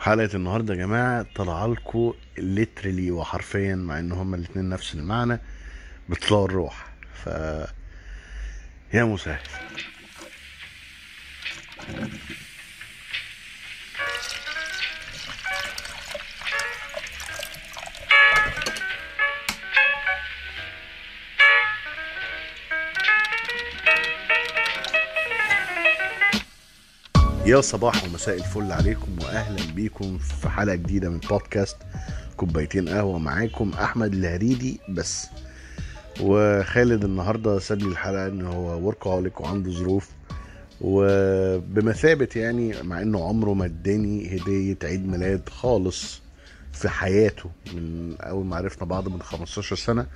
حلقة النهاردة يا جماعة طلع لكم ليترلي وحرفيا مع إن هما الاتنين نفس المعنى بيطلعوا الروح ف يا مسهل. يا صباح ومساء الفل عليكم واهلا بيكم في حلقة جديدة من بودكاست كوبايتين قهوة معاكم أحمد الهريدي بس. وخالد النهارده ساب لي الحلقة إن هو وركهوليك وعنده ظروف. وبمثابة يعني مع إنه عمره ما اداني هدية عيد ميلاد خالص في حياته من أول ما عرفنا بعض من 15 سنة.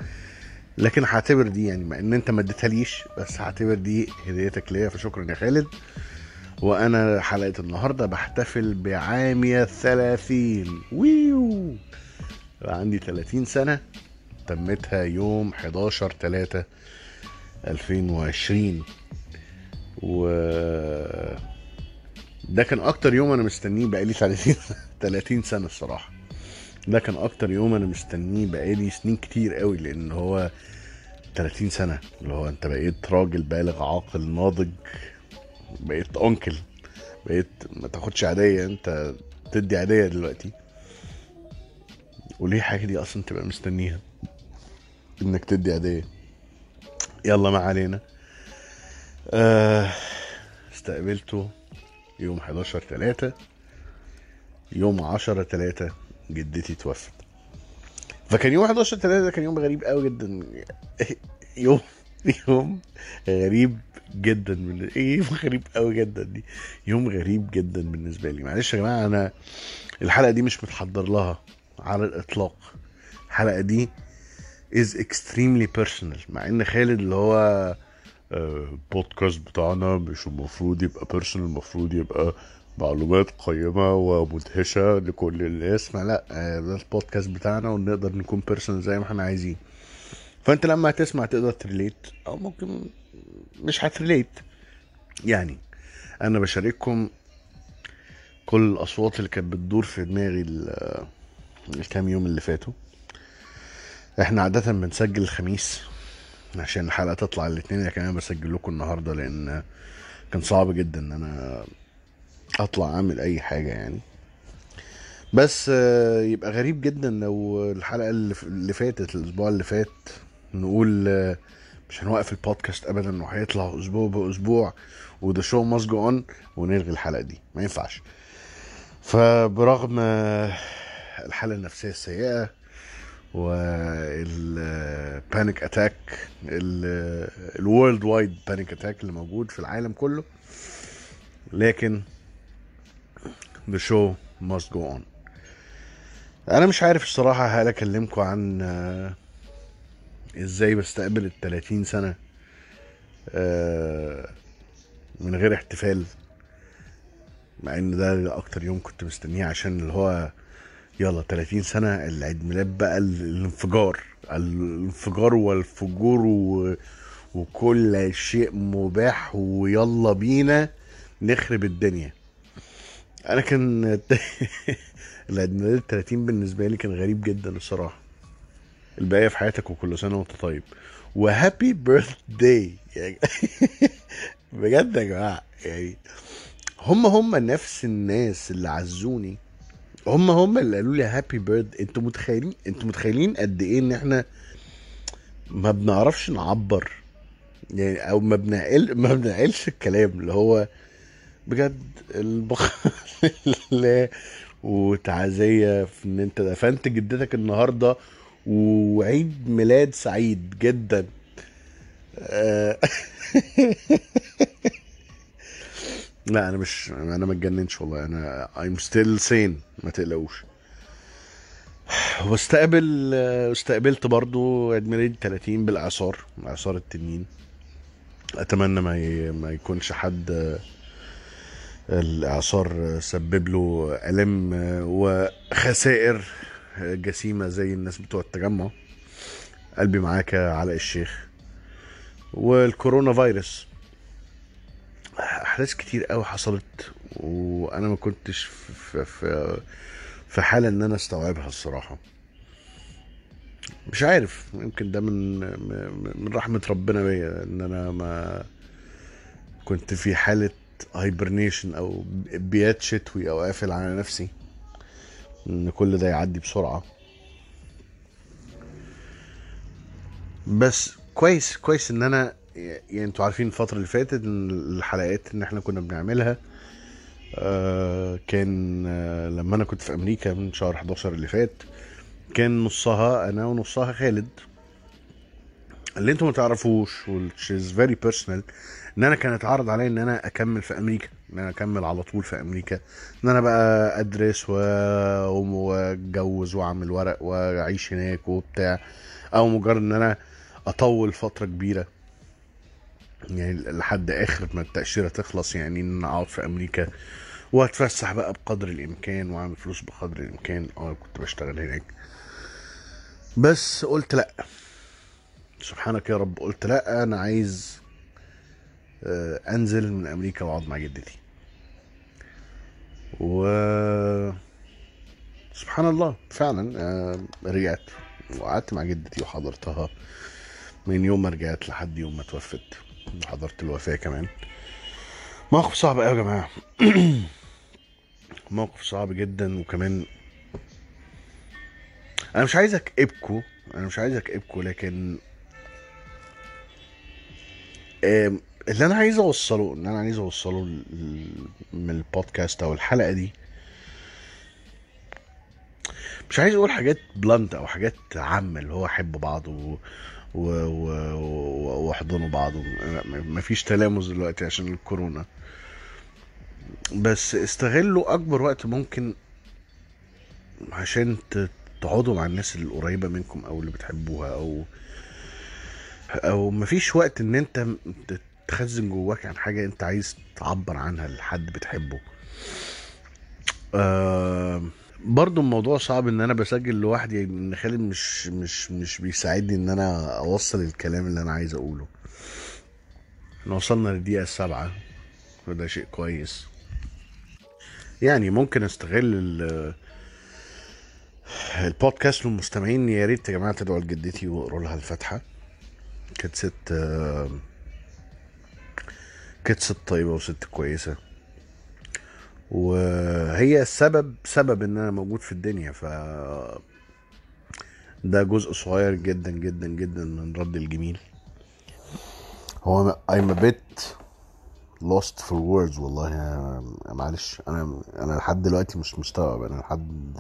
لكن هعتبر دي يعني مع إن أنت ما اديتهاليش بس هعتبر دي هديتك ليا فشكرا يا خالد. وأنا حلقة النهارده بحتفل بعامي الثلاثين. ويو! عندي 30 سنة تمتها يوم 11 3 2020 و ده كان أكتر يوم أنا مستنيه بقالي 30 30 سنة الصراحة. ده كان أكتر يوم أنا مستنيه بقالي سنين كتير قوي لأن هو 30 سنة. اللي هو أنت بقيت راجل بالغ عاقل ناضج بقيت انكل بقيت ما تاخدش عادية انت تدي عادية دلوقتي. وليه حاجة دي أصلا تبقى مستنيها؟ إنك تدي عادية يلا ما علينا. آه استقبلته يوم 11 3 يوم 10 3 جدتي توفت. فكان يوم 11 3 ده كان يوم غريب قوي جدا. يوم يوم غريب. جدا من إيه غريب قوي جدا دي. يوم غريب جدا بالنسبة لي. معلش يا جماعة أنا الحلقة دي مش متحضر لها على الإطلاق. الحلقة دي is extremely personal مع إن خالد اللي هو آه، البودكاست بتاعنا مش المفروض يبقى personal المفروض يبقى معلومات قيمة ومدهشة لكل الناس. لا آه، ده البودكاست بتاعنا ونقدر نكون personal زي ما إحنا عايزين. فأنت لما هتسمع تقدر ت relate أو ممكن مش هت relate. يعني أنا بشارككم كل الأصوات اللي كانت بتدور في دماغي ال- الكام يوم اللي فاتوا. إحنا عادة بنسجل الخميس عشان الحلقة تطلع الاثنين لكن أنا بسجل لكم النهاردة لأن كان صعب جدا إن أنا أطلع أعمل أي حاجة يعني. بس آه، يبقى غريب جدا لو الحلقة اللي فاتت الأسبوع اللي فات نقول آه، مش هنوقف البودكاست ابدا وهيطلع أسبوع بأسبوع و the show must go on ونلغي الحلقة دي. ما ينفعش. فبرغم آه، الحالة النفسية السيئة وال panic attack ال worldwide panic attack اللي موجود في العالم كله لكن the show must go on. أنا مش عارف الصراحة هل اكلمكم عن آه، إزاي بستقبل ال 30 سنة آه، من غير احتفال مع ان ده أكتر يوم كنت مستنيه عشان اللي هو يلا 30 سنة العيد ميلاد بقى ال- الانفجار الانفجار والفجور. وكل شيء مباح ويلا بينا نخرب الدنيا أنا كان العيد ميلاد ال 30 بالنسبة لي كان غريب جدا الصراحة الباقيه في حياتك وكل سنة وانت طيب. وهابي بيرث داي يعني بجد يا جماعة يعني هم هم نفس الناس اللي عزوني. هم هم اللي قالوا لي هابي بيرث. أنتوا متخيلين أنتوا متخيلين قد إيه ان إحنا ما بنعرفش نعبر؟ يعني أو ما بنعقل ما بنعقلش الكلام اللي هو بجد البقاء لله وتعزية في إن أنت دفنت جدتك النهارده وعيد ميلاد سعيد جدا. آه، لا أنا مش أنا ما اتجننش والله. أنا I'm still sane ما تقلقوش. واستقبل استقبلت برضو عيد ميلادي 30 بالإعصار اعصار التنين. أتمنى ما. ما يكونش حد الإعصار سبب له ألم وخسائر. جسيمة زي الناس بتوع التجمع. قلبي معاك يا علاء الشيخ. والكورونا فيروس. أحداث كتير قوي حصلت وأنا ما كنتش في في في حالة إن أنا أستوعبها الصراحة. مش عارف يمكن ده من من رحمة ربنا بيا إن أنا ما كنت في حالة هايبرنيشن أو بيات شتوي أو قافل على نفسي. إن كل ده يعدي بسرعة. بس كويس كويس إن أنا يعني أنتوا عارفين الفترة اللي فاتت إن الحلقات ان إحنا كنا بنعملها آه كان آه لما أنا كنت في أمريكا من شهر 11 اللي فات كان نصها أنا ونصها خالد. اللي أنتوا ما تعرفوش which is very personal إن أنا كان اتعرض عليا إن أنا أكمل في أمريكا. ان أنا اكمل على طول في أمريكا ان أنا بقى ادرس واتجوز واعمل ورق واعيش هناك وبتاع أو مجرد ان أنا اطول فترة كبيرة يعني لحد اخر ما التأشيرة تخلص يعني ان أنا اقعد في أمريكا واتفسح بقى بقدر الامكان واعمل فلوس بقدر الامكان آه كنت بشتغل هناك. بس قلت لأ. سبحانك يا رب قلت لأ أنا عايز آه، انزل من أمريكا واقعد مع جدتي. و سبحان الله فعلا آه، رجعت وقعدت مع جدتي وحضرتها من يوم ما رجعت لحد يوم ما توفت. حضرت الوفاة كمان. موقف صعب قوي يا جماعة. موقف صعب جدا وكمان أنا مش عايز اكئبكوا أنا مش عايز اكئبكوا لكن اللي أنا عايز أوصله اللي أنا عايز أوصله من البودكاست أو الحلقة دي مش عايز أقول حاجات بلانت أو حاجات عامة اللي هو حب بعض و واحضنوا بعض. مفيش تلامس دلوقتي عشان الكورونا. بس استغلوا أكبر وقت ممكن عشان تقعدوا مع الناس اللي قريبة منكم أو اللي بتحبوها أو أو مفيش وقت إن أنت تخزن جواك عن حاجة انت عايز تعبر عنها لحد بتحبه. آه برضو الموضوع صعب ان أنا بسجل لوحدي ان خالد مش مش مش بيساعدني ان أنا اوصل الكلام اللي أنا عايز اقوله. إحنا وصلنا للدقيقة السابعة وده شيء كويس. يعني ممكن استغل ال- البودكاست للمستمعين يا ريت يا جماعة تدعوا لجدتي واقروا لها الفاتحة. كانت ست آه، كانت ست طيبة وست كويسة. وهي السبب سبب إن أنا موجود في الدنيا ف ده جزء صغير جدا جدا جدا من رد الجميل. هو I'm a bit lost for words والله. معلش أنا أنا لحد دلوقتي مش مستوعب. أنا لحد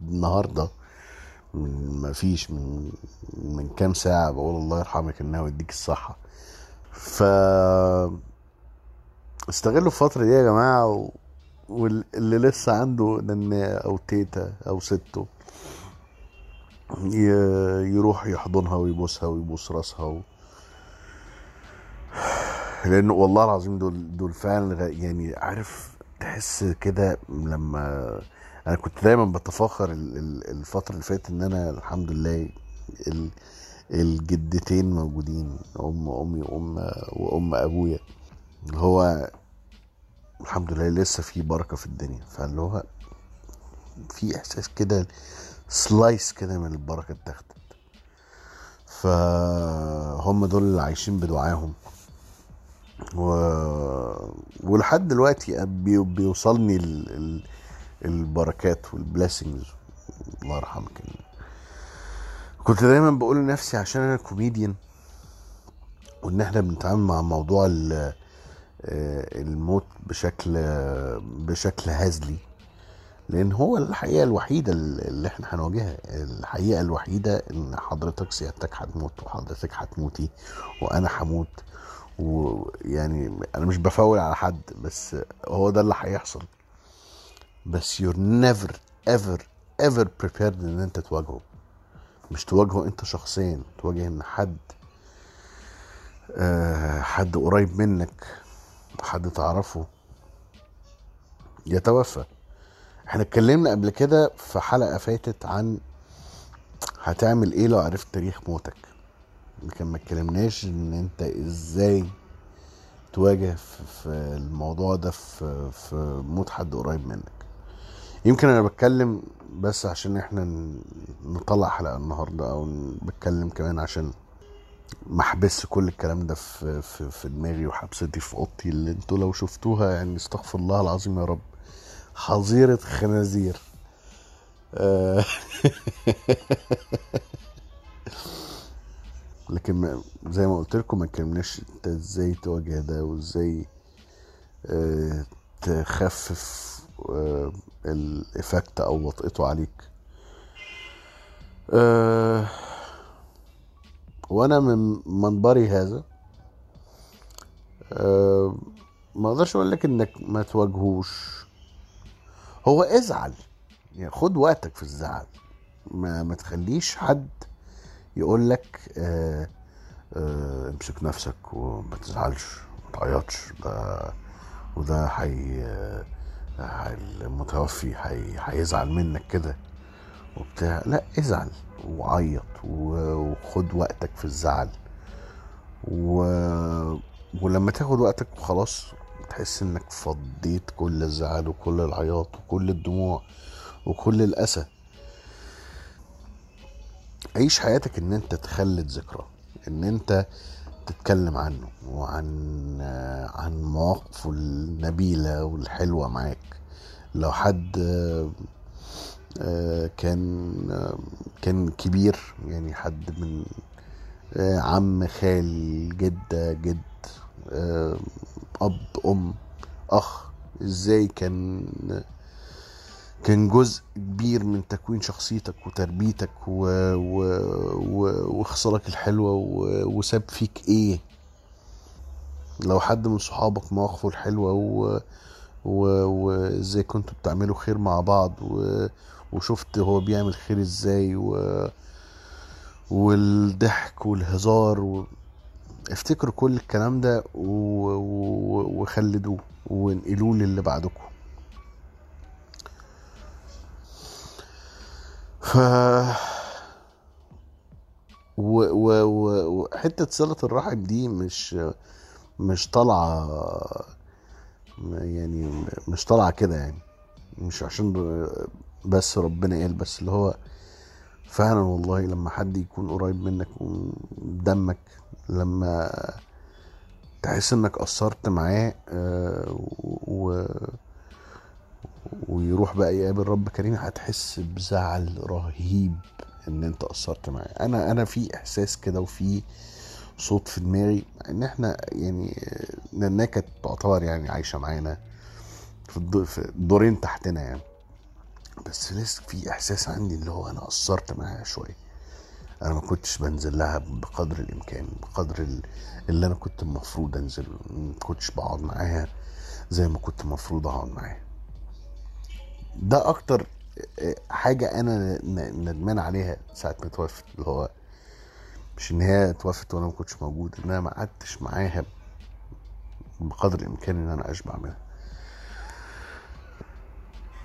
النهارده ما فيش من من كام ساعة بقول الله يرحمك انه ويديك الصحة. ف استغلوا الفترة دي يا جماعة و... واللي لسه عنده نناه أو تيتا أو سته ي- يروح يحضنها ويبوسها ويبوس راسها و... لأنه والله العظيم دول دول فعلا يعني عارف تحس كده لما أنا كنت دايما بتفاخر ال- ال- الفترة اللي فاتت إن أنا الحمد لله ال- الجدتين موجودين أم أمي وام وأم أبويا. هو الحمد لله لسه في بركة في الدنيا. فاللي هو في إحساس كده slice كده من البركة اتاخدت. فهم دول اللي عايشين بدعاهم. و... ولحد دلوقتي بي... بيوصلني ال... ال... البركات وال blessings الله يرحمك. كنت دايما بقول لنفسي عشان أنا كوميديان وإن إحنا بنتعامل مع موضوع ال... آه، الموت بشكل بشكل هزلي لأن هو الحقيقة الوحيدة اللي إحنا هنواجهها. الحقيقة الوحيدة إن حضرتك سيادتك هتموت وحضرتك هتموتي وأنا هموت. ويعني أنا مش بفول على حد بس هو ده اللي هيحصل. بس you're never ever ever prepared إن أنت تواجهه. مش تواجهه أنت شخصيا تواجه إن حد آه حد قريب منك حد تعرفه. يتوفى. إحنا اتكلمنا قبل كده في حلقة فاتت عن هتعمل إيه لو عرفت تاريخ موتك. لكن ما اتكلمناش ان انت إزاي تواجه في الموضوع ده في في موت حد قريب منك. يمكن أنا بتكلم بس عشان إحنا نطلع حلقة النهارده أو بتكلم كمان عشان ما احبس كل الكلام ده في في في دماغي وحبستي في أوضتي اللي أنتوا لو شفتوها يعني استغفر الله العظيم يا رب. حظيرة خنازير. آه، لكن زي ما قلت لكم ما اتكلمناش انت إزاي تواجه ده وازاي آه، تخفف آه، الايفكت أو وطئته عليك. آه، وأنا من منبري هذا آه، ما أقدرش أقول لك انك ما تواجهوش. هو ازعل يعني خد وقتك في الزعل. ما, ما تخليش حد يقول لك آه آه امسك نفسك وما تزعلش ما تعيطش. ده وده حي المتوفي حي- هيزعل منك كده. وبتاع. لا ازعل وعيط وخد وقتك في الزعل. و... ولما تاخد وقتك وخلاص تحس انك فضيت كل الزعل وكل العياط وكل الدموع وكل الأسى. عيش حياتك إن أنت تخلد ذكرى إن أنت تتكلم عنه وعن عن مواقفه النبيلة والحلوة معاك. لو حد كان آه، كان كبير يعني حد من آه، عم خال جدة جد آه، أب أم أخ. إزاي كان كان جزء كبير من تكوين شخصيتك وتربيتك و... و... و... وخصالك الحلوة و... وساب فيك إيه؟ لو حد من صحابك مواقفه الحلوة و... وازاي كنتوا بتعملوا خير مع بعض و... وشفت هو بيعمل خير إزاي و... والضحك والهزار و... افتكروا كل الكلام ده و... و... وخلدوه وانقلوه للي بعدكم. ف و... و... و... وحتة صلة الرحم دي مش مش طالعة يعني مش طالعة كده يعني. مش عشان بس ربنا قال بس اللي هو فعلا والله لما حد يكون قريب منك ودمك لما تحس إنك قصرت معاه آه، و... ويروح بقى يقابل رب كريم هتحس بزعل رهيب إن أنت قصرت معاه. أنا أنا في إحساس كده وفي صوت في دماغي إن إحنا يعني نانا كانت تعتبر يعني عايشة معانا في الدور في دورين تحتنا يعني. بس لسه في إحساس عندي اللي هو أنا قصرت معاها شوية. أنا ما كنتش بنزل لها بقدر الإمكان بقدر ال- اللي أنا كنت المفروض انزل ما كنتش بقعد معاها زي ما كنت المفروض أقعد معاها. ده أكتر حاجة أنا ندمان عليها ساعة ما توفت اللي هو مش إن هي توفت وأنا ما كنتش موجود إن أنا ما قعدتش معاها بقدر الإمكان إن أنا اشبع منها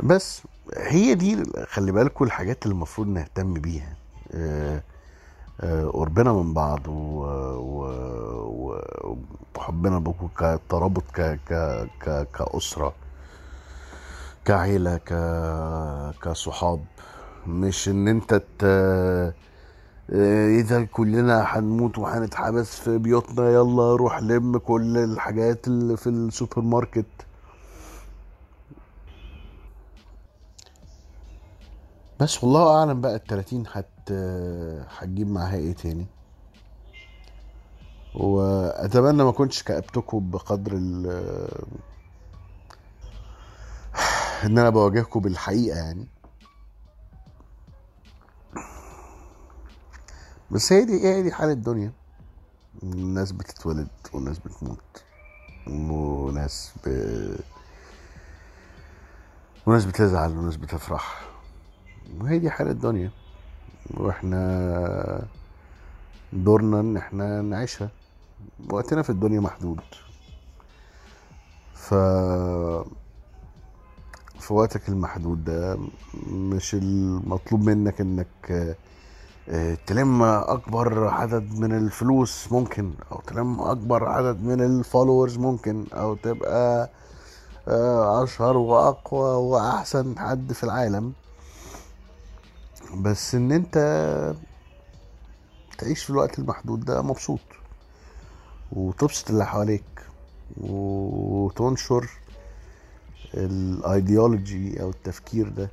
بس هي دي خلي بالكم الحاجات اللي المفروض نهتم بيها. آه، آه، قربنا من بعض وحبنا بكم كترابط ك ك ك كأسرة كعيلة ك كصحاب. مش إن أنت ت... إذا كلنا هنموت وهنتحبس في بيوتنا يلا روح لم كل الحاجات اللي في السوبر ماركت. بس والله أعلم بقى التلاتين هت هتجيب معاها إيه تاني. وأتمنى ما كنتش كأبتكم بقدر ال إن أنا بواجهكم بالحقيقة يعني. بس هي دي هي دي حال الدنيا. الناس بتتولد وناس بتموت. وناس ب... وناس بتزعل وناس بتفرح. وهي دي حال الدنيا. وإحنا دورنا إن إحنا نعيشها. وقتنا في الدنيا محدود. ف في وقتك المحدود ده مش المطلوب منك إنك تلم أكبر عدد من الفلوس ممكن أو تلم أكبر عدد من الفولورز ممكن أو تبقى آه، أشهر وأقوى وأحسن حد في العالم. بس إن أنت تعيش في الوقت المحدود ده مبسوط وتبسط اللي حواليك وتنشر الايديولوجي أو التفكير ده.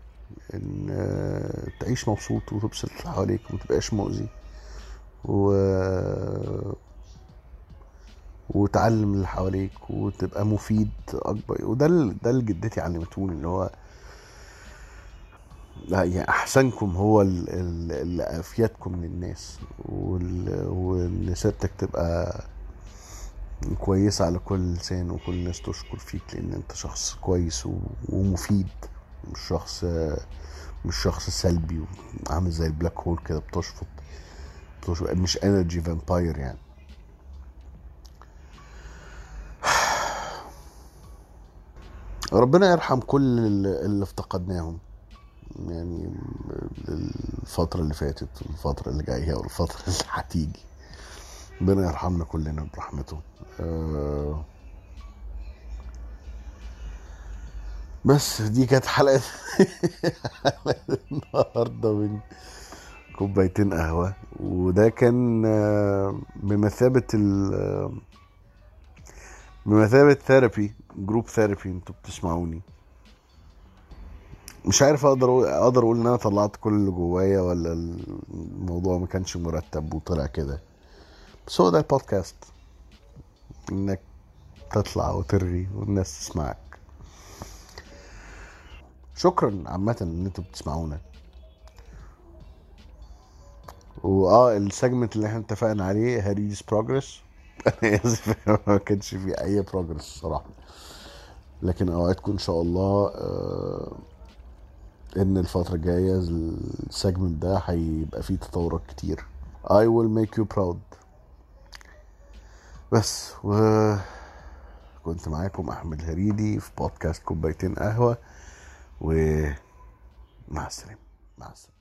إن آه، تعيش مبسوط وتبسط اللي حواليك ومتبقاش مؤذي. و وتعلم اللي حواليك وتبقى مفيد أكبر. وده ده اللي جدتي علمتوني اللي هو لا يعني أحسنكم هو ال- ال- اللي أفيدكم للناس وإن سيرتك تبقى كويسة على كل لسان وكل الناس تشكر فيك لأن أنت شخص كويس ومفيد. مش شخص مش شخص سلبي عامل زي البلاك هول كده بتشفط بتشفط مش energy vampire يعني. ربنا يرحم كل اللي افتقدناهم يعني الفترة اللي فاتت والفترة اللي جاية والفترة اللي هتيجي. ربنا يرحمنا كلنا برحمته. آه، بس دي كانت حلقة حلقة النهاردة من كوبايتين قهوة. وده كان آه، بمثابة ال آه، بمثابة therapy group therapy أنتوا بتسمعوني. مش عارف أقدر أقدر أقول إن أنا طلعت كل اللي جوايا ولا الموضوع ما كانش مرتب وطلع كده. بس هو ده البودكاست. إنك تطلع وترغي والناس تسمعك. شكرا عامة إن أنتوا بتسمعونا. وآه ال segment اللي إحنا اتفقنا عليه Harry's progress أنا اسف ما كانش فيه أي progress الصراحة. لكن أوعدكم إن شاء الله آه إن الفترة الجاية ال segment ده هيبقى فيه تطورات كتير. I will make you proud. بس و كنت معاكم أحمد الهريدي في بودكاست كوبايتين قهوة. ومع السلامة. مع السلامة.